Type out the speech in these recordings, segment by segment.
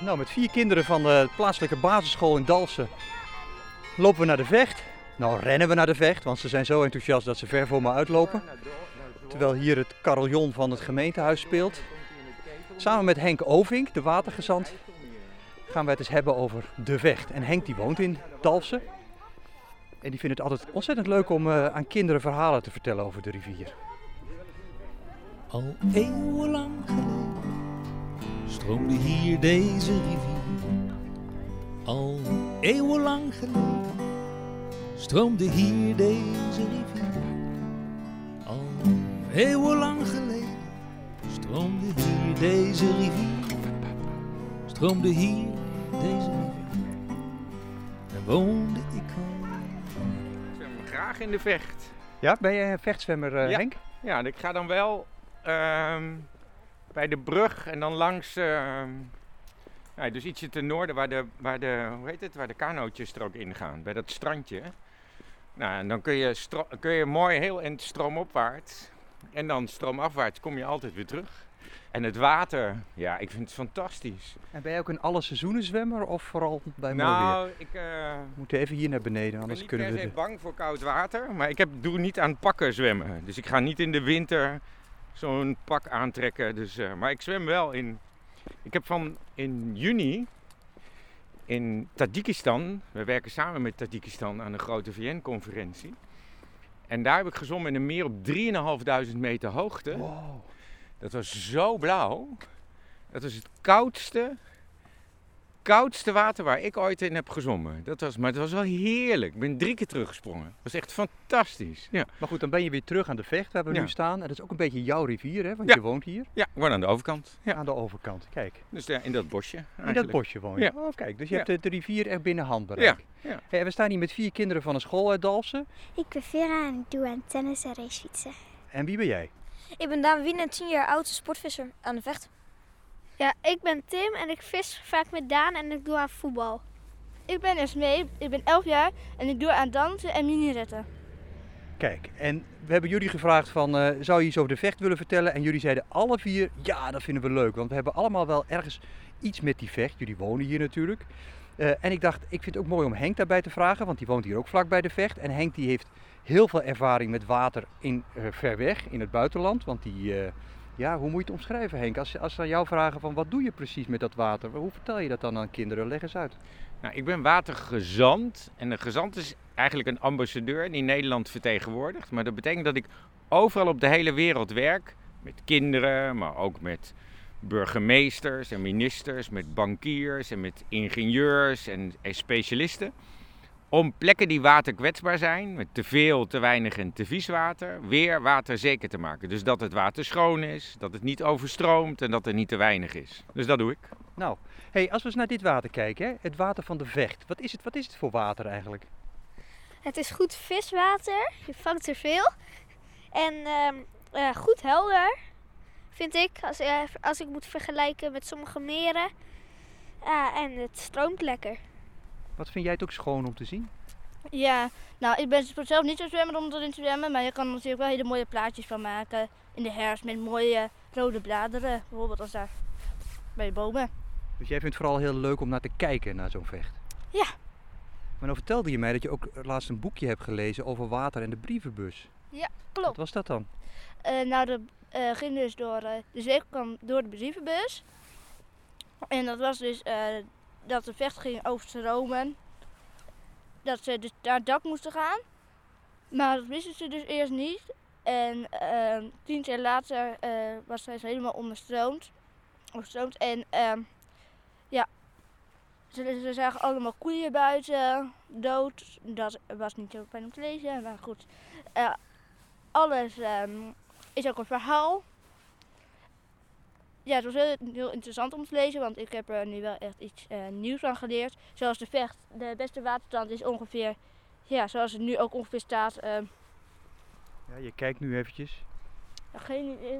Nou, met vier kinderen van de plaatselijke basisschool in Dalsen lopen we naar de vecht. Nou, rennen we naar de vecht, want ze zijn zo enthousiast dat ze ver voor me uitlopen. Terwijl hier het carillon van het gemeentehuis speelt. Samen met Henk Ovink, de watergezant, gaan wij het eens hebben over de vecht. En Henk die woont in Dalfsen. En die vindt het altijd ontzettend leuk om uh, aan kinderen verhalen te vertellen over de rivier. Al eeuwenlang stroomde hier deze rivier. Al eeuwenlang geleden stroomde hier deze rivier. Al eeuwenlang geleden stroomde hier deze rivier. Stroomde hier deze rivier. En woonde ik al. Ik zwem graag in de vecht. Ja, ben jij een vechtzwemmer, uh, Ja. Henk? Ja, en ik ga dan wel ehm, bij de brug en dan langs, ehm, ja, dus ietsje ten noorden waar de, waar de, hoe heet het, waar de kanootjes er ook ingaan, bij dat strandje. Nou, en dan kun je, kun je mooi heel in stroomopwaarts en dan stroomafwaarts kom je altijd weer terug. En het water, ja, ik vind het fantastisch. En ben jij ook een alle seizoenen zwemmer of vooral bij mooi weer? nou, ik eh, We moeten even hier naar beneden, ik ben anders niet kunnen we... se De... bang voor koud water, maar ik heb, doe niet aan pakken zwemmen. Dus ik ga niet in de winter zo'n pak aantrekken. Dus, eh, maar ik zwem wel in. Ik heb van in juni in Tajikistan, we werken samen met Tajikistan aan een grote VN-conferentie. En daar heb ik gezwommen in een meer op 3.500 meter hoogte. Wow. Dat was zo blauw. Dat was het koudste, koudste water waar ik ooit in heb gezwommen. Dat was, maar het was wel heerlijk. Ik ben drie keer teruggesprongen. Dat was echt fantastisch. Ja, Maar goed, dan ben je weer terug aan de vecht waar we Ja. nu staan. En dat is ook een beetje jouw rivier, hè? Want Ja. je woont hier ja ik woon aan de overkant. Ja. aan de overkant. Kijk, Dus ja, in dat bosje. in dat bosje woon je. Ja. Oh, kijk, dus je Ja. hebt de, de rivier echt binnen handbereik. Ja, ja. Hey, we staan hier met vier kinderen van een school uit Dalfsen. Ik ben Vera en ik doe aan tennis en racefietsen. En wie ben jij? Ik ben Daan Wien en 10 jaar oud, sportvisser aan de vecht. Ja, ik ben Tim en ik vis vaak met Daan en ik doe aan voetbal. Ik ben Esmee, ik ben 11 jaar en ik doe aan dansen en mini-retten. Kijk, en we hebben jullie gevraagd van, eh, zou je iets over de vecht willen vertellen? En jullie zeiden alle vier, ja, dat vinden we leuk. Want we hebben allemaal wel ergens iets met die vecht. Jullie wonen hier natuurlijk. Eh, en ik dacht, ik vind het ook mooi om Henk daarbij te vragen, want die woont hier ook vlak bij de vecht. En Henk die heeft heel veel ervaring met water in, eh, ver weg, in het buitenland. Want die, eh, ja, hoe moet je het omschrijven Henk? Als, als ze aan jou vragen van, wat doe je precies met dat water? Hoe vertel je dat dan aan kinderen? Leg eens uit. Nou, ik ben watergezant. En een gezant is eigenlijk een ambassadeur die Nederland vertegenwoordigt. Maar dat betekent dat ik overal op de hele wereld werk. Met kinderen, maar ook met burgemeesters en ministers, met bankiers en met ingenieurs en, en specialisten. Om plekken die waterkwetsbaar zijn, met te veel, te weinig en te vies water, weer waterzeker te maken. Dus dat het water schoon is, dat het niet overstroomt en dat er niet te weinig is. Dus dat doe ik. Nou, hey, als we eens naar dit water kijken, hè? het water van de vecht. Wat is het, wat is het voor water eigenlijk? Het is goed viswater, je vangt er veel. En ehm, eh, goed helder, vind ik, als, eh, als ik moet vergelijken met sommige meren. Ja, en het stroomt lekker. Wat vind jij het ook schoon om te zien? Ja, nou ik ben zelf niet zo zwemmer om erin te zwemmen, maar je kan er natuurlijk wel hele mooie plaatjes van maken. In de herfst met mooie rode bladeren, bijvoorbeeld als daar bij de bomen. Dus jij vindt het vooral heel leuk om naar te kijken naar zo'n vecht? Ja. Maar nou vertelde je mij dat je ook laatst een boekje hebt gelezen over water en de brievenbus. Wat Klopt. was dat dan? Eh, nou, dat eh, ging dus door eh, de zee kwam door de brievenbus. En dat was dus dat de vecht ging overstromen. Dat ze dus naar het dak moesten gaan. Maar dat wisten ze dus eerst niet. En eh, tien jaar later eh, was zij helemaal onderstroomd. Overstroomd. En ehm, ja, ze, ze zagen allemaal koeien buiten, dood. Dat was niet zo fijn om te lezen, maar goed. Eh, alles ehm, is ook een verhaal. Ja, het was heel, heel interessant om te lezen, want ik heb er nu wel echt iets eh, nieuws van geleerd. Zoals de vecht, de beste waterstand is ongeveer, ja, zoals het nu ook ongeveer staat. ehm, Ja, je kijkt nu eventjes. geen idee.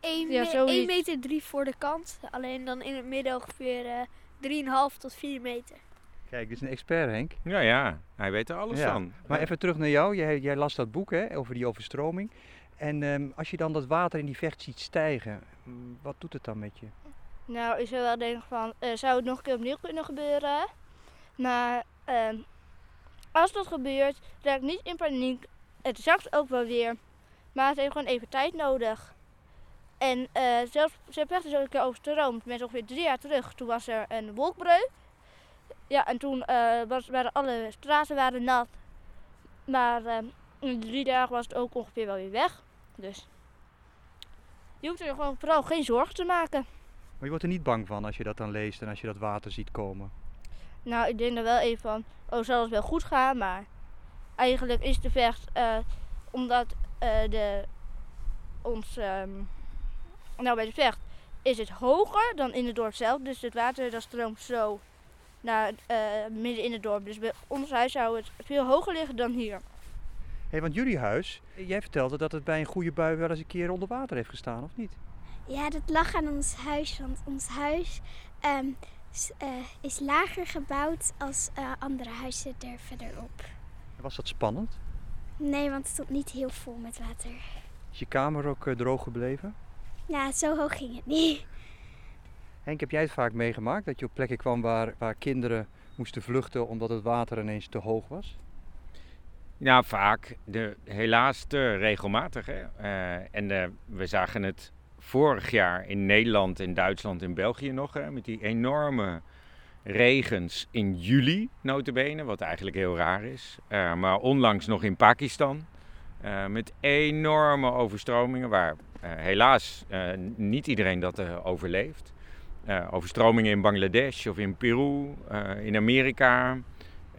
1 Ja, zoiets. meter drie voor de kant, alleen dan in het midden ongeveer eh 3,5 tot 4 meter. Kijk, dit is een expert Henk. Ja, ja, hij weet er alles Ja, van. Maar even terug naar jou. Jij, jij las dat boek hè, over die overstroming. En ehm, als je dan dat water in die vecht ziet stijgen, mm, wat doet het dan met je? Nou, ik zou wel denken van, eh, zou het nog een keer opnieuw kunnen gebeuren? Maar ehm, als dat gebeurt, raak niet in paniek. Het zakt ook wel weer. Maar het heeft gewoon even tijd nodig. En eh zelfs Zeeprecht is ook een keer overstroomd met ongeveer drie jaar terug. Toen was er een wolkbreuk. Ja, en toen eh, waren alle straten waren nat. Maar eh, in drie dagen was het ook ongeveer wel weer weg. Dus je hoeft er gewoon vooral geen zorgen te maken. Maar je wordt er niet bang van als je dat dan leest en als je dat water ziet komen. Nou, ik denk er wel even van, oh, zal het wel goed gaan? Maar eigenlijk is de vecht, eh, omdat eh, de, ons, ehm, nou bij de vecht is het hoger dan in het dorp zelf. Dus het water dat stroomt zo naar eh, midden in het dorp. Dus bij ons huis zou het veel hoger liggen dan hier. Hé, want jullie huis, jij vertelde dat het bij een goede bui wel eens een keer onder water heeft gestaan, of niet? Ja, dat lag aan ons huis, want ons huis ehm, s- eh, is lager gebouwd als eh, andere huizen er verderop. Was dat spannend? Nee, want het stond niet heel vol met water. Is je kamer ook eh, droog gebleven? Ja, zo hoog ging het niet. Henk, heb jij het vaak meegemaakt dat je op plekken kwam waar, waar kinderen moesten vluchten omdat het water ineens te hoog was? Nou, vaak. De, helaas te regelmatig. Hè? Eh, en eh, we zagen het vorig jaar in Nederland, in Duitsland, in België nog. Hè? Met die enorme regens in juli, notabene. Wat eigenlijk heel raar is. Eh, maar onlangs nog in Pakistan. met enorme overstromingen waar helaas niet iedereen dat overleeft. Overstromingen in Bangladesh of in Peru, in Amerika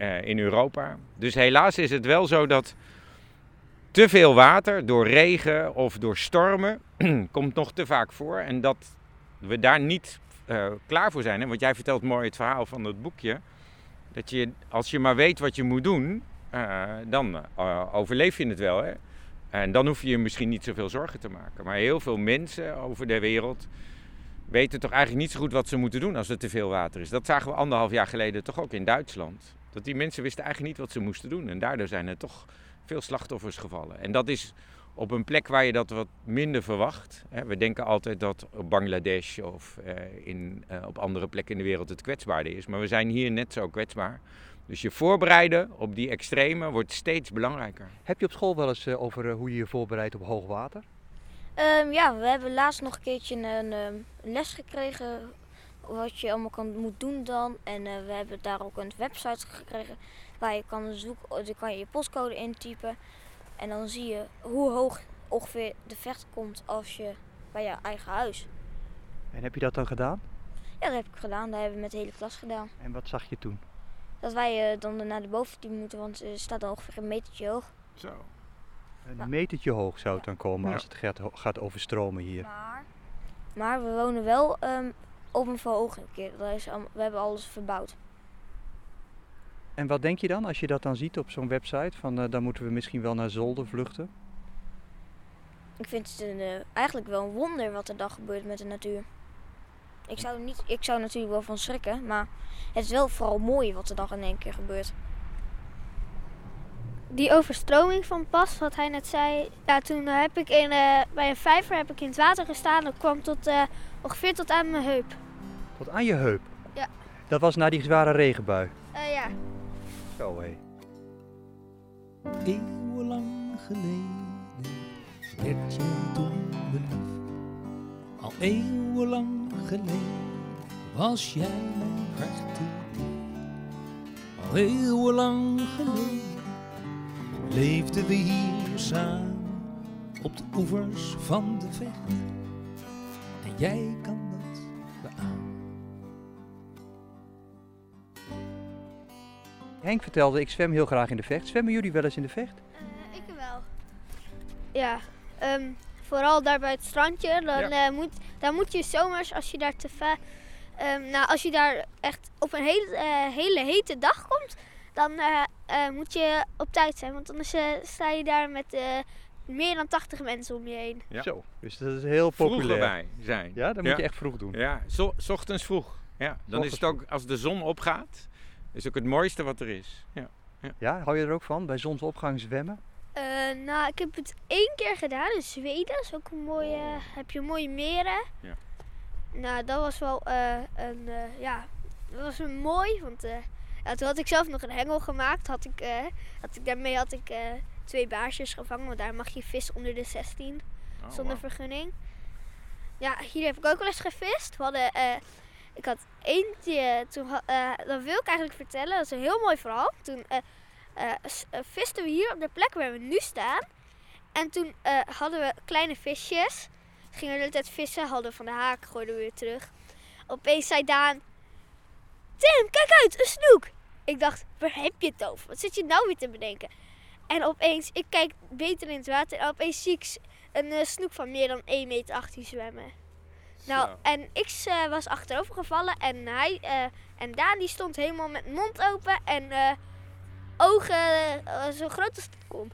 eh, in Europa. Dus helaas is het wel zo dat te veel water door regen of door stormen komt nog te vaak voor. En dat we daar niet eh, klaar voor zijn. Hè? Want jij vertelt mooi het verhaal van dat boekje. Dat je, als je maar weet wat je moet doen, eh, dan overleef je het wel. Hè? En dan hoef je je misschien niet zoveel zorgen te maken. Maar heel veel mensen over de wereld weten toch eigenlijk niet zo goed wat ze moeten doen als er te veel water is. Dat zagen we anderhalf jaar geleden toch ook in Duitsland. Dat die mensen wisten eigenlijk niet wat ze moesten doen. En daardoor zijn er toch veel slachtoffers gevallen. En dat is op een plek waar je dat wat minder verwacht. Hè. We denken altijd dat op Bangladesh of eh, in, eh, op andere plekken in de wereld het kwetsbaarder is. Maar we zijn hier net zo kwetsbaar. Dus je voorbereiden op die extreme wordt steeds belangrijker. Heb je op school wel eens eh, over hoe je je voorbereidt op hoog water? Ehm, ja, we hebben laatst nog een keertje een, ehm, les gekregen wat je allemaal kan, moet doen dan. En eh, we hebben daar ook een website gekregen waar je kan zoeken, oh, dan kan je je postcode intypen. En dan zie je hoe hoog ongeveer de vecht komt als je bij je eigen huis. En heb je dat dan gedaan? Ja, dat heb ik gedaan. Dat hebben we met de hele klas gedaan. En wat zag je toen? Dat wij eh, dan naar de boventeam moeten, want het staat dan ongeveer een metertje hoog. Zo. Een Ja. metertje hoog zou het dan komen Ja. als het gaat, gaat overstromen hier. Maar, maar we wonen wel ehm, op een verhoging. Dat is, we hebben alles verbouwd. En wat denk je dan als je dat dan ziet op zo'n website? Van eh, dan moeten we misschien wel naar Zolder vluchten. Ik vind het een, eh, eigenlijk wel een wonder wat er dan gebeurt met de natuur. Ik zou, niet, ik zou natuurlijk wel van schrikken, maar het is wel vooral mooi wat er dan in één keer gebeurt. Die overstroming van pas, wat hij net zei. Ja, toen heb ik in, eh, bij een vijver heb ik in het water gestaan. Dat kwam tot, eh, ongeveer tot aan mijn heup. Tot aan je heup. Ja. Dat was na die zware regenbui. Eh, ja. Zo hé. Eeuwenlang geleden werd jij toen beliefd. Al eeuwenlang geleden was jij mijn diep. Al eeuwenlang geleden leefden we hier samen op de oevers van de vecht. En jij kan dat beamen. Henk vertelde, ik zwem heel graag in de vecht. Zwemmen jullie wel eens in de vecht? Eh, ik wel. Ja, ehm, vooral daar bij het strandje. Dan, eh, moet, daar moet je zomers, als je daar te ver. ehm, nou, als je daar echt op een hele, eh, hele hete dag komt, dan eh, eh, moet je op tijd zijn. Want anders eh, sta je daar met eh, meer dan 80 mensen om je heen. Ja. Zo, dus dat is heel Vroeger populair. bij zijn. Ja, dat moet je echt vroeg doen. Ja, zo, 's ochtends vroeg. Ja, dan is het ook, als de zon opgaat, is ook het mooiste wat er is. Ja. Ja, hou je er ook van? Bij zonsopgang zwemmen? Eh, nou, ik heb het één keer gedaan in Zweden. Dat is ook een mooie, heb je mooie meren. Ja. Nou, dat was wel eh, een, eh, ja, dat was een mooi, want eh, ja, toen had ik zelf nog een hengel gemaakt. Had ik, eh, had ik, daarmee had ik eh, twee baarsjes gevangen, want daar mag je vis onder de 16 Oh, zonder vergunning. Ja, hier heb ik ook wel eens gevist. We hadden, eh, ik had eentje, toen, dat wil ik eigenlijk vertellen, dat is een heel mooi verhaal. Toen visten we hier op de plek waar we nu staan. En toen hadden we kleine visjes. Gingen we de hele tijd vissen, hadden van de haak, gooiden we weer terug. Opeens zei Daan, Tim, kijk uit, een snoek. Ik dacht, waar heb je het over? Wat zit je nou weer te bedenken? En opeens, ik kijk beter in het water en opeens zie ik een eh, snoek van meer dan 1,18 meter zwemmen. Nou, en ik eh, was achterover gevallen en hij eh, en Daan die stond helemaal met mond open en eh, ogen zo groot als het kon.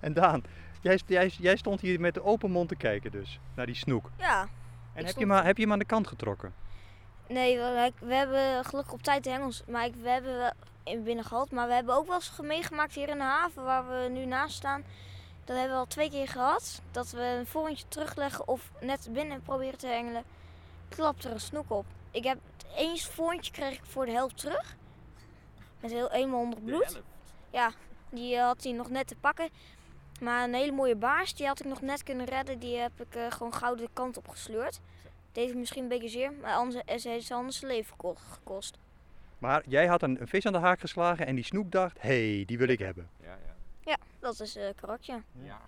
En Daan, jij, jij, jij stond hier met de open mond te kijken dus, naar die snoek. Ja. En heb je, heb je hem aan de kant getrokken? Nee, we, we hebben gelukkig op tijd de hengels, maar ik, we hebben wel in binnen gehad. Maar we hebben ook wel eens meegemaakt hier in de haven waar we nu naast staan. Dat hebben we al twee keer gehad. Dat we een vorentje terugleggen of net binnen proberen te hengelen. Klapt er een snoek op. Ik heb eens vorentje kreeg ik voor de helft terug. Met heel, helemaal onder bloed. Ja, die eh, had hij nog net te pakken. Maar een hele mooie baars, die had ik nog net kunnen redden. Die heb ik eh, gewoon gauw de kant op gesleurd. Deed misschien een beetje zeer, maar anders is het anders zijn leven geko- gekost. Maar jij had een, een vis aan de haak geslagen en die snoek dacht, hé, hey, die wil ik hebben. Ja, ja. Ja, dat is eh correct, ja. ja.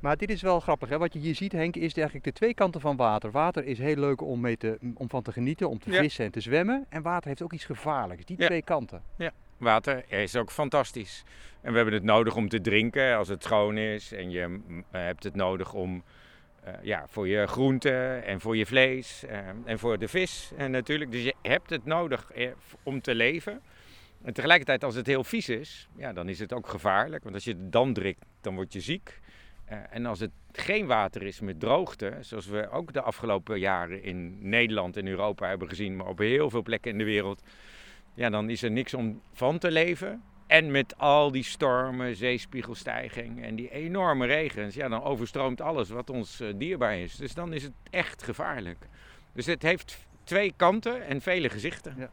Maar dit is wel grappig, hè? wat je hier ziet Henk, is eigenlijk de twee kanten van water. Water is heel leuk om, mee te, om van te genieten, om te Ja. vissen en te zwemmen. En water heeft ook iets gevaarlijks, die Ja. twee kanten. Water is ook fantastisch. En we hebben het nodig om te drinken als het schoon is. En je hebt het nodig om, eh, ja, voor je groenten en voor je vlees eh, en voor de vis en natuurlijk. Dus je hebt het nodig eh, om te leven. En tegelijkertijd als het heel vies is, ja, dan is het ook gevaarlijk. Want als je het dan drinkt, dan word je ziek. En als het geen water is met droogte, zoals we ook de afgelopen jaren in Nederland en Europa hebben gezien, maar op heel veel plekken in de wereld, ja, dan is er niks om van te leven. En met al die stormen, zeespiegelstijging en die enorme regens, ja, dan overstroomt alles wat ons eh, dierbaar is. Dus dan is het echt gevaarlijk. Dus het heeft twee kanten en vele gezichten. Ja.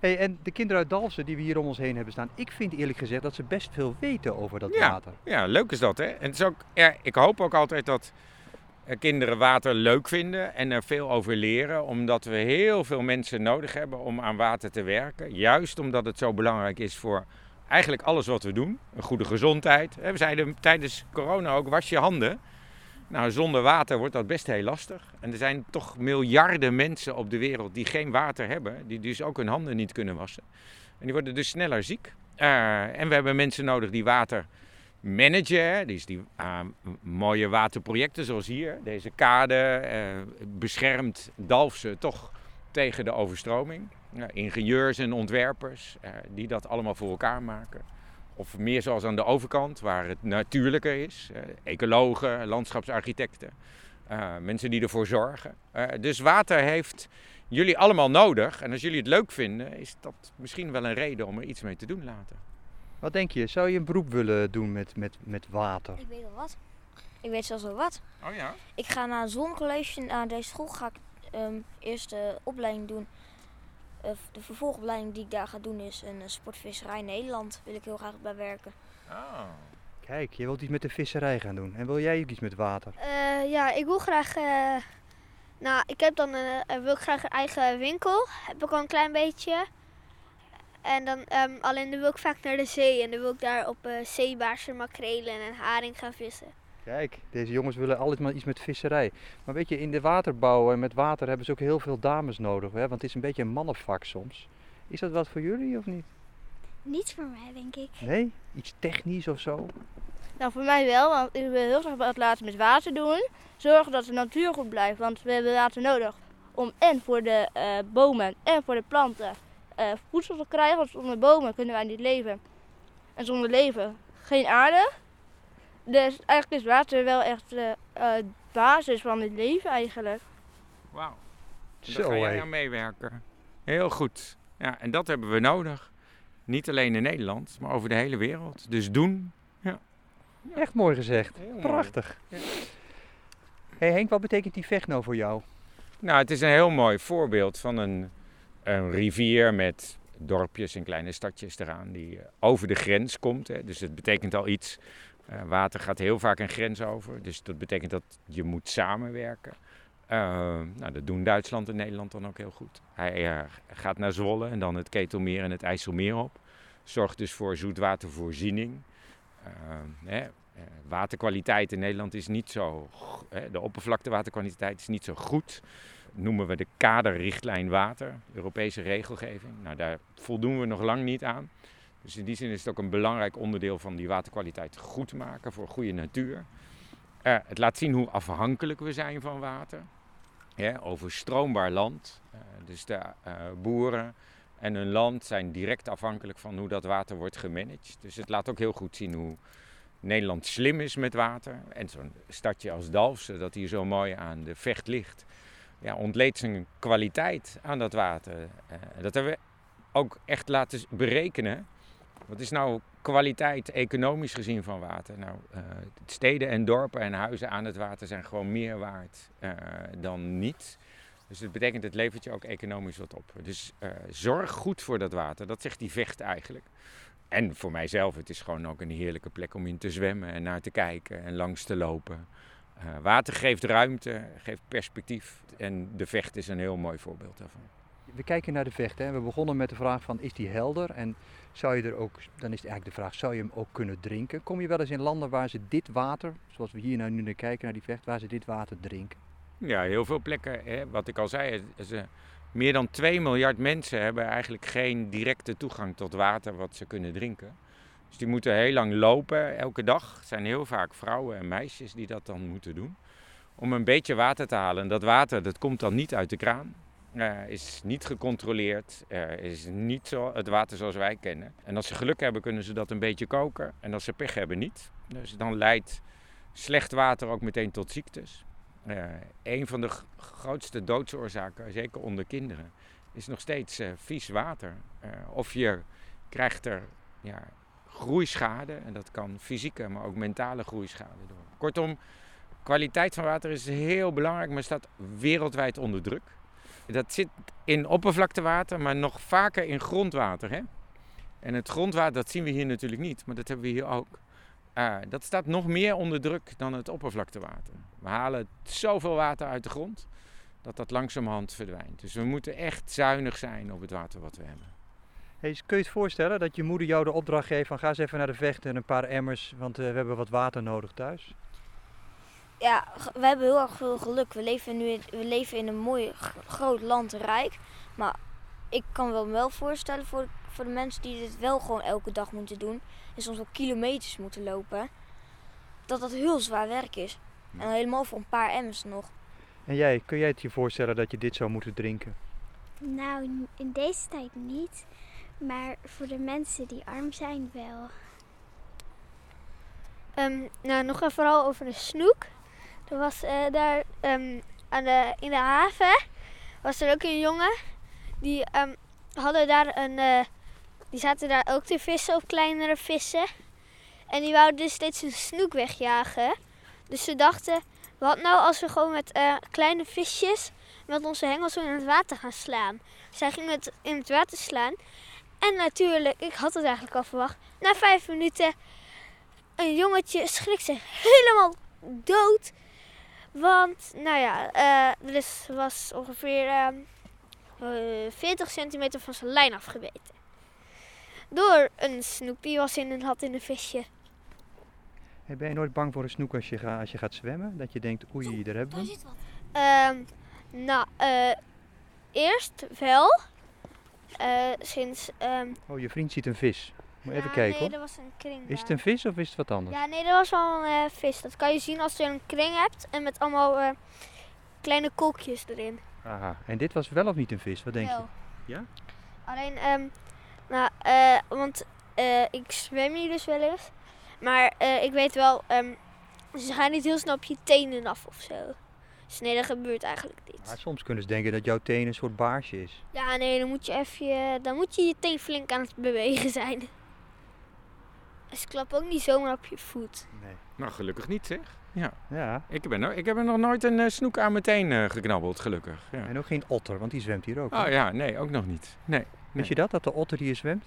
Hey, en de kinderen uit Dalfsen die we hier om ons heen hebben staan, ik vind eerlijk gezegd dat ze best veel weten over dat Ja. water. Ja, leuk is dat, hè? En het is ook, ja, ik hoop ook altijd dat eh, kinderen water leuk vinden en er veel over leren, omdat we heel veel mensen nodig hebben om aan water te werken. Juist omdat het zo belangrijk is voor eigenlijk alles wat we doen. Een goede gezondheid. We zeiden tijdens corona ook, was je handen. Nou, zonder water wordt dat best heel lastig. En er zijn toch miljarden mensen op de wereld die geen water hebben, die dus ook hun handen niet kunnen wassen. En die worden dus sneller ziek. Eh, en we hebben mensen nodig die water managen. Dus die ah, mooie waterprojecten zoals hier. Deze kade eh, beschermt Dalfsen toch tegen de overstroming. Ja, ingenieurs en ontwerpers eh, die dat allemaal voor elkaar maken. Of meer zoals aan de overkant, waar het natuurlijker is. Eh, ecologen, landschapsarchitecten. eh, mensen die ervoor zorgen. Dus water heeft jullie allemaal nodig. En als jullie het leuk vinden, is dat misschien wel een reden om er iets mee te doen later. Wat denk je, zou je een beroep willen doen met, met, met water? Ik weet al wat. Ik weet zelfs al wat. Oh ja? Ik ga naar een zoncollege, naar deze school ga ik ehm, eerst de opleiding doen. Eh, de vervolgopleiding die ik daar ga doen is een eh, sportvisserij Nederland. Wil ik heel graag bij werken. Oh. Kijk, je wilt iets met de visserij gaan doen. En wil jij ook iets met water? Eh, ja, ik wil graag. eh, nou, ik heb dan een, wil ik graag een eigen winkel. Heb ik al een klein beetje. En dan ehm, alleen dan wil ik vaak naar de zee. En dan wil ik daar op eh zeebaarsen, makrelen en haring gaan vissen. Kijk, deze jongens willen altijd maar iets met visserij. Maar weet je, in de waterbouw en met water hebben ze ook heel veel dames nodig. Hè? Want het is een beetje een mannenvak soms. Is dat wat voor jullie of niet? Niet voor mij, denk ik. Nee? Iets technisch of zo? Nou, voor mij wel, want ik wil heel graag wat laten met water doen. Zorgen dat de natuur goed blijft, want we hebben water nodig om en voor de eh, bomen en voor de planten eh, voedsel te krijgen. Want zonder bomen kunnen wij niet leven. En zonder leven geen aarde. Dus eigenlijk is water wel echt de eh, basis van het leven eigenlijk. Wauw. Daar Zo ga jij aan meewerken. Heel goed. Ja, en dat hebben we nodig. Niet alleen in Nederland, maar over de hele wereld. Dus doen. Echt mooi gezegd. Heel mooi. Prachtig. Ja. Hey Henk, wat betekent die vecht nou voor jou? Nou, het is een heel mooi voorbeeld van een, een rivier met dorpjes en kleine stadjes eraan die eh, over de grens komt. Hè. Dus het betekent al iets. Eh, water gaat heel vaak een grens over. Dus dat betekent dat je moet samenwerken. Uh, nou, dat doen Duitsland en Nederland dan ook heel goed. Hij uh, gaat naar Zwolle en dan het Ketelmeer en het IJsselmeer op. Zorgt dus voor zoetwatervoorziening. Uh, hè, waterkwaliteit in Nederland is niet zo. de oppervlaktewaterkwaliteit is niet zo goed. Dat noemen we de kaderrichtlijn water, Europese regelgeving. Nou, daar voldoen we nog lang niet aan. Dus in die zin is het ook een belangrijk onderdeel van die waterkwaliteit goed maken voor goede natuur. Uh, het laat zien hoe afhankelijk we zijn van water. Ja, overstroombaar land. Uh, dus de uh, boeren en hun land zijn direct afhankelijk van hoe dat water wordt gemanaged. Dus het laat ook heel goed zien hoe Nederland slim is met water. En zo'n stadje als Dalfsen, dat hier zo mooi aan de vecht ligt, ja, ontleed zijn kwaliteit aan dat water. dat hebben we ook echt laten berekenen. Wat is nou kwaliteit economisch gezien van water? Nou, uh, steden en dorpen en huizen aan het water zijn gewoon meer waard uh, dan niet. Dus dat betekent het levert je ook economisch wat op. Dus uh, zorg goed voor dat water. Dat zegt die vecht eigenlijk. En voor mijzelf, het is gewoon ook een heerlijke plek om in te zwemmen en naar te kijken en langs te lopen. water geeft ruimte, geeft perspectief. En de vecht is een heel mooi voorbeeld daarvan we kijken naar de vecht. Hè. We begonnen met de vraag van is die helder? En zou je er ook, dan is eigenlijk de vraag, zou je hem ook kunnen drinken? Kom je wel eens in landen waar ze dit water, zoals we hier nou nu naar kijken naar die vecht, waar ze dit water drinken? Ja, heel veel plekken. Hè. Wat ik al zei, ze, meer dan 2 miljard mensen hebben eigenlijk geen directe toegang tot water wat ze kunnen drinken. Dus die moeten heel lang lopen elke dag. Het zijn heel vaak vrouwen en meisjes die dat dan moeten doen. Om een beetje water te halen. En dat water dat komt dan niet uit de kraan. Uh, is niet gecontroleerd, uh, is niet zo, het water zoals wij kennen. En als ze geluk hebben, kunnen ze dat een beetje koken. En als ze pech hebben, niet. Dus dan leidt slecht water ook meteen tot ziektes. Uh, een van de grootste doodsoorzaken, zeker onder kinderen, is nog steeds vies water. of je krijgt er ja, groeischade, en dat kan fysieke, maar ook mentale groeischade door. Kortom, kwaliteit van water is heel belangrijk, maar staat wereldwijd onder druk. Dat zit in oppervlaktewater, maar nog vaker in grondwater. Hè? En het grondwater, dat zien we hier natuurlijk niet, maar dat hebben we hier ook. Uh, dat staat nog meer onder druk dan het oppervlaktewater. We halen zoveel water uit de grond dat dat langzamerhand verdwijnt. Dus we moeten echt zuinig zijn op het water wat we hebben. Hey, kun je het voorstellen dat je moeder jou de opdracht geeft van ga eens even naar de vechten en een paar emmers, want uh, we hebben wat water nodig thuis? Ja, we hebben heel erg veel geluk. We leven nu we leven in een mooi groot land, rijk. Maar ik kan wel me wel voorstellen voor, voor de mensen die dit wel gewoon elke dag moeten doen. En soms wel kilometers moeten lopen. Dat dat heel zwaar werk is. En helemaal voor een paar emmers nog. En jij, kun jij het je voorstellen dat je dit zou moeten drinken? Nou, in deze tijd niet. Maar voor de mensen die arm zijn wel. Um, nou, nog even vooral over de snoek. Er was uh, daar um, aan de, in de haven was er ook een jongen. Die um, hadden daar een. Uh, die zaten daar ook te vissen op kleinere vissen. En die wouden dus steeds een snoek wegjagen. Dus ze dachten, wat nou als we gewoon met uh, kleine visjes met onze hengels in het water gaan slaan. Zij gingen het in het water slaan. En natuurlijk, ik had het eigenlijk al verwacht. Na vijf minuten, een jongetje schrikt zich helemaal dood. Want, nou ja, uh, er is, was ongeveer uh, uh, 40 centimeter van zijn lijn afgebeten. Door een snoep die was in en had in een visje. Hey, ben je nooit bang voor een snoek als je, ga, als je gaat zwemmen? Dat je denkt, oei, daar hebben we Daar zit wat. Um, nou, uh, eerst wel. Uh, sinds... Um, oh, je vriend ziet een vis. Moet ja, even kijken nee, hoor. dat was een kring. Is het een vis of is het wat anders? Ja, nee, dat was wel een uh, vis. Dat kan je zien als je een kring hebt en met allemaal uh, kleine kolkjes erin. Aha, en dit was wel of niet een vis? Wat denk wel. je? Ja? Alleen, um, nou, uh, want ik zwem hier dus wel eens. Maar ik weet wel, um, ze gaan niet heel snel op je tenen af of zo. Dus nee, dat gebeurt eigenlijk niet. Maar soms kunnen ze denken dat jouw teen een soort baarsje is. Ja, nee, dan moet je even, dan moet je je teen flink aan het bewegen zijn. Ze klappen ook niet zomaar op je voet. Nee. Nou, gelukkig niet zeg. Ja. Ja. Ik, ben, er- ik heb er nog nooit een eh, snoek aan meteen eh, geknabbeld, gelukkig. Ja. En ook geen otter, want die zwemt hier ook. Oh ja, nee, ook nog niet. Nee. Wist je dat, dat de otter hier zwemt?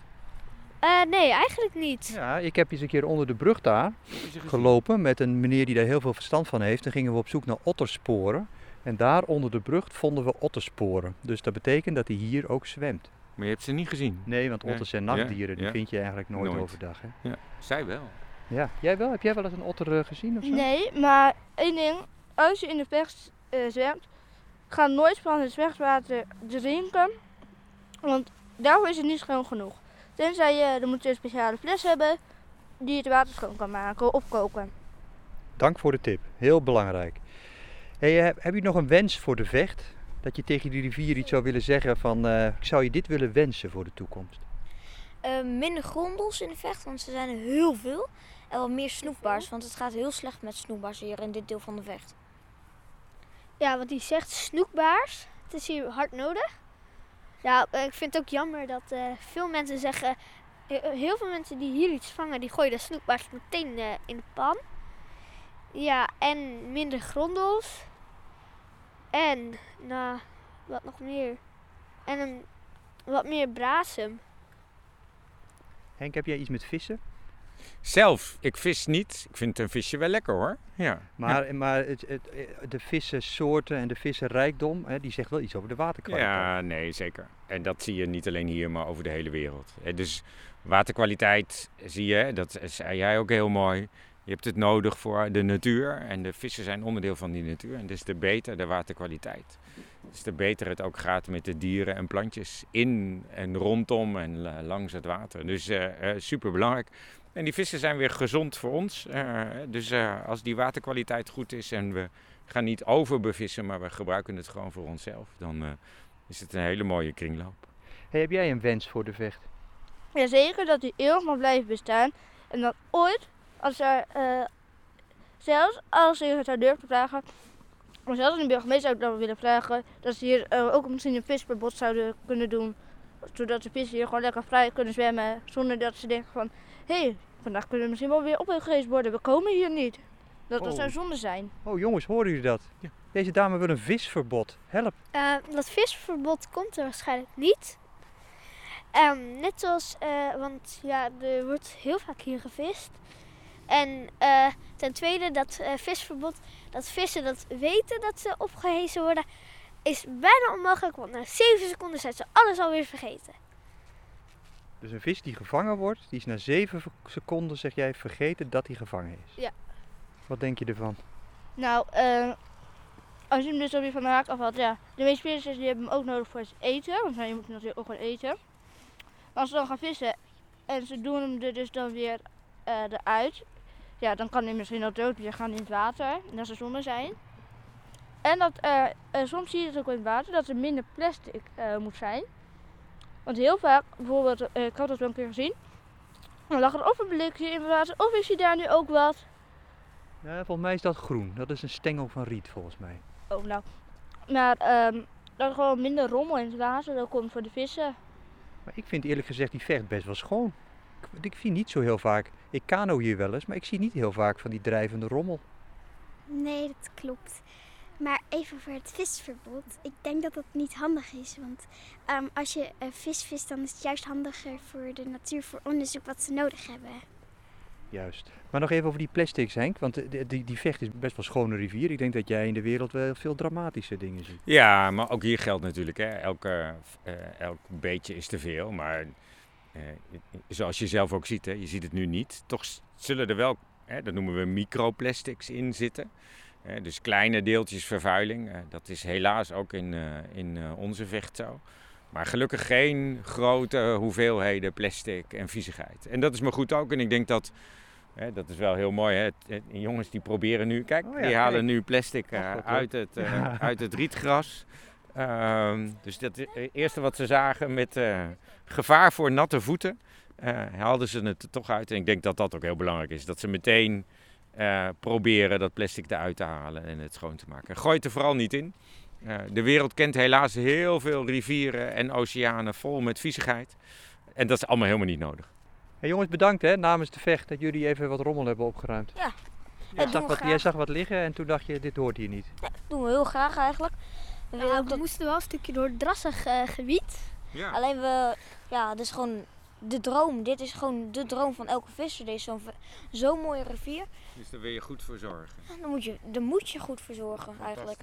Eh, nee, eigenlijk niet. Ja, ik heb eens een keer onder de brug daar gelopen met een meneer die daar heel veel verstand van heeft. Dan gingen we op zoek naar ottersporen. En daar onder de brug vonden we ottersporen. Dus dat betekent dat hij hier ook zwemt. Maar je hebt ze niet gezien. Nee, want Nee. otters zijn Ja, nachtdieren. Die ja. vind je eigenlijk nooit, Nooit. overdag. Hè? Ja. Zij wel. Ja, jij wel? Heb jij wel eens een otter eh, gezien of zo? Nee, maar één ding. Als je in de vecht eh, zwemt, ga nooit van het vechtwater drinken. Want daarvoor is het niet schoon genoeg. Tenzij je, dan moet je een speciale fles hebben die het water schoon kan maken of koken. Dank voor de tip. Heel belangrijk. Hey, eh, heb, heb je nog een wens voor de vecht? Dat je tegen die rivier iets zou willen zeggen van... eh, ik zou je dit willen wensen voor de toekomst. Eh, minder grondels in de vecht, want ze zijn er heel veel. En wat meer snoekbaars, want het gaat heel slecht met snoekbaars hier in dit deel van de vecht. Ja, wat hij zegt, snoekbaars. Het is hier hard nodig. Ja, eh, ik vind het ook jammer dat eh, veel mensen zeggen... Heel veel mensen die hier iets vangen, die gooien de snoekbaars meteen eh, in de pan. Ja, en minder grondels. En, nou, wat nog meer? En een, wat meer brasem. Henk, heb jij iets met vissen? Zelf, ik vis niet. Ik vind een visje wel lekker hoor. Ja. Maar, maar het, het, de vissensoorten en de vissenrijkdom, hè, die zegt wel iets over de waterkwaliteit. Ja, nee, zeker. En dat zie je niet alleen hier, maar over de hele wereld. Eh, Dus waterkwaliteit zie je, dat zei jij ook heel mooi. Je hebt het nodig voor de natuur en de vissen zijn onderdeel van die natuur. En dus de beter de waterkwaliteit. Dus de beter het ook gaat met de dieren en plantjes in en rondom en la- langs het water. Dus super belangrijk. En die vissen zijn weer gezond voor ons. Eh, dus eh, als die waterkwaliteit goed is en we gaan niet overbevissen, maar we gebruiken het gewoon voor onszelf, dan eh, is het een hele mooie kringloop. Hey, heb jij een wens voor de vecht? Jazeker dat die eeuwig mag blijven bestaan. En dat ooit, als er, eh, zelfs als je het zou durven vragen, maar zelfs in de burgemeester zou dan willen vragen, dat ze hier eh, ook misschien een visverbod zouden kunnen doen. Zodat de vissen hier gewoon lekker vrij kunnen zwemmen, zonder dat ze denken van, hé, hey, vandaag kunnen we misschien wel weer opgegeten worden, we komen hier niet. Dat dat Oh. zou zonde zijn. Oh jongens, horen jullie dat? Ja. Deze dame wil een visverbod. Help. Eh, dat visverbod komt er waarschijnlijk niet. Ehm, net zoals, eh, want ja, er wordt heel vaak hier gevist. En eh, ten tweede, dat eh, visverbod, dat vissen dat weten dat ze opgehezen worden, is bijna onmogelijk. Want na 7 seconden zijn ze alles alweer vergeten. Dus een vis die gevangen wordt, die is na 7 seconden, zeg jij, vergeten dat hij gevangen is. Ja. Wat denk je ervan? Nou, eh, als je hem dus alweer van de haak afhaalt, ja. De meeste vissers die hebben hem ook nodig voor het eten, want je moet natuurlijk ook gewoon eten. Maar als ze dan gaan vissen en ze doen hem er dus dan weer eruit, ja, dan kan hij misschien ook dood weer gaan in het water. En dat zou zonde zijn. En dat, eh, eh, soms zie je het ook in het water, dat er minder plastic eh, moet zijn. Want heel vaak, bijvoorbeeld, ik had dat wel een keer gezien, dan lag er of een blikje in het water, of is hij daar nu ook wat. Ja, volgens mij is dat groen. Dat is een stengel van riet, volgens mij. Oh, nou. Maar ehm dat er gewoon minder rommel in het water dat komt voor de vissen. Maar ik vind eerlijk gezegd die vecht best wel schoon. Ik, ik zie niet zo heel vaak, ik kano hier wel eens, maar ik zie niet heel vaak van die drijvende rommel. Nee, dat klopt. Maar even voor het visverbod. Ik denk dat dat niet handig is. Want ehm, als je eh, vis vist, dan is het juist handiger voor de natuur, voor onderzoek wat ze nodig hebben. Juist. Maar nog even over die plastics, Henk. Want de- die, die vecht is best wel schone rivier. Ik denk dat jij in de wereld wel veel dramatische dingen ziet. Ja, maar ook hier geldt natuurlijk, hè, elke, eh, elk beetje is te veel. Maar eh, zoals je zelf ook ziet, hè, je ziet het nu niet. Toch zullen er wel, hè, dat noemen we microplastics in zitten. Hè, dus kleine deeltjes vervuiling. Eh, dat is helaas ook in, eh, in eh, onze vecht zo. Maar gelukkig geen grote hoeveelheden plastic en viezigheid. En dat is me goed ook. En ik denk dat, hè, dat is wel heel mooi. Hè? jongens die proberen nu, kijk, Oh ja, die halen kijk. nu plastic eh, uit, het, eh, Ja. uit het rietgras. Ehm, dus dat het eerste wat ze zagen met eh, gevaar voor natte voeten, eh, haalden ze het er toch uit. En ik denk dat dat ook heel belangrijk is. Dat ze meteen eh, proberen dat plastic eruit te halen en het schoon te maken. Gooi het er vooral niet in. Eh, de wereld kent helaas heel veel rivieren en oceanen vol met viezigheid. En dat is allemaal helemaal niet nodig. Hey jongens, bedankt hè, namens de vecht dat jullie even wat rommel hebben opgeruimd. Zag, we wat, graag. jij zag wat liggen en toen dacht je, dit hoort hier niet. Dat doen we heel graag eigenlijk. We Ja, we dat- moesten wel een stukje door het drassig eh, gebied. Ja. Alleen we, ja, dit is gewoon de droom. Dit is gewoon de droom van elke visser. Deze zo'n ve- zo'n mooie rivier. Dus daar wil je goed voor zorgen. Daar moet je, daar moet je goed voor zorgen eigenlijk.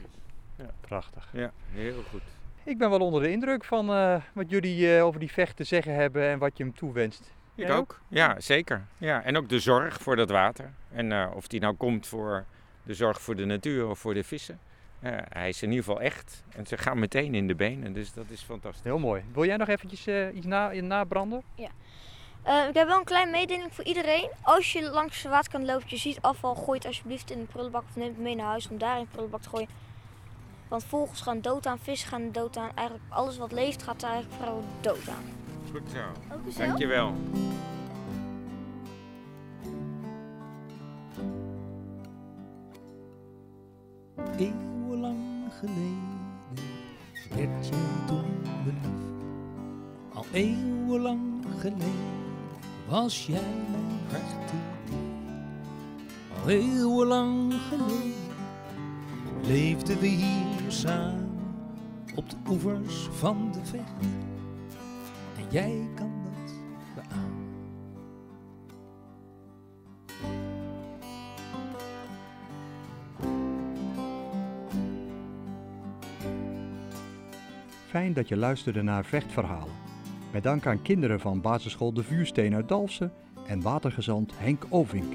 Prachtig. Ja, heel goed. Ik ben wel onder de indruk van eh, wat jullie eh, over die vecht te zeggen hebben en wat je hem toewenst. Ik ook. Ja, zeker. Ja, en ook de zorg voor dat water. En eh, of die nou komt voor de zorg voor de natuur of voor de vissen. Eh, hij is in ieder geval echt. En ze gaan meteen in de benen. Dus dat is fantastisch. Heel mooi. Wil jij nog eventjes eh, iets na, nabranden? Eh, ik heb wel een klein mededeling voor iedereen. Als je langs de waterkant loopt, je ziet afval, gooi het alsjeblieft in de prullenbak of neem het mee naar huis om daar in de prullenbak te gooien. Want vogels gaan dood aan, vissen gaan dood aan. Eigenlijk alles wat leeft gaat er eigenlijk vooral dood aan. Goed zo? Dankjewel. Eeuwenlang geleden werd je toen belief. Al eeuwenlang geleden was jij mijn hartedief. Al eeuwenlang geleden leefden we hier samen op de oevers van de vecht. En jij Dat je luisterde naar Vechtverhalen. Met dank aan kinderen van basisschool De Vuursteen uit Dalfsen en watergezant Henk Ovink.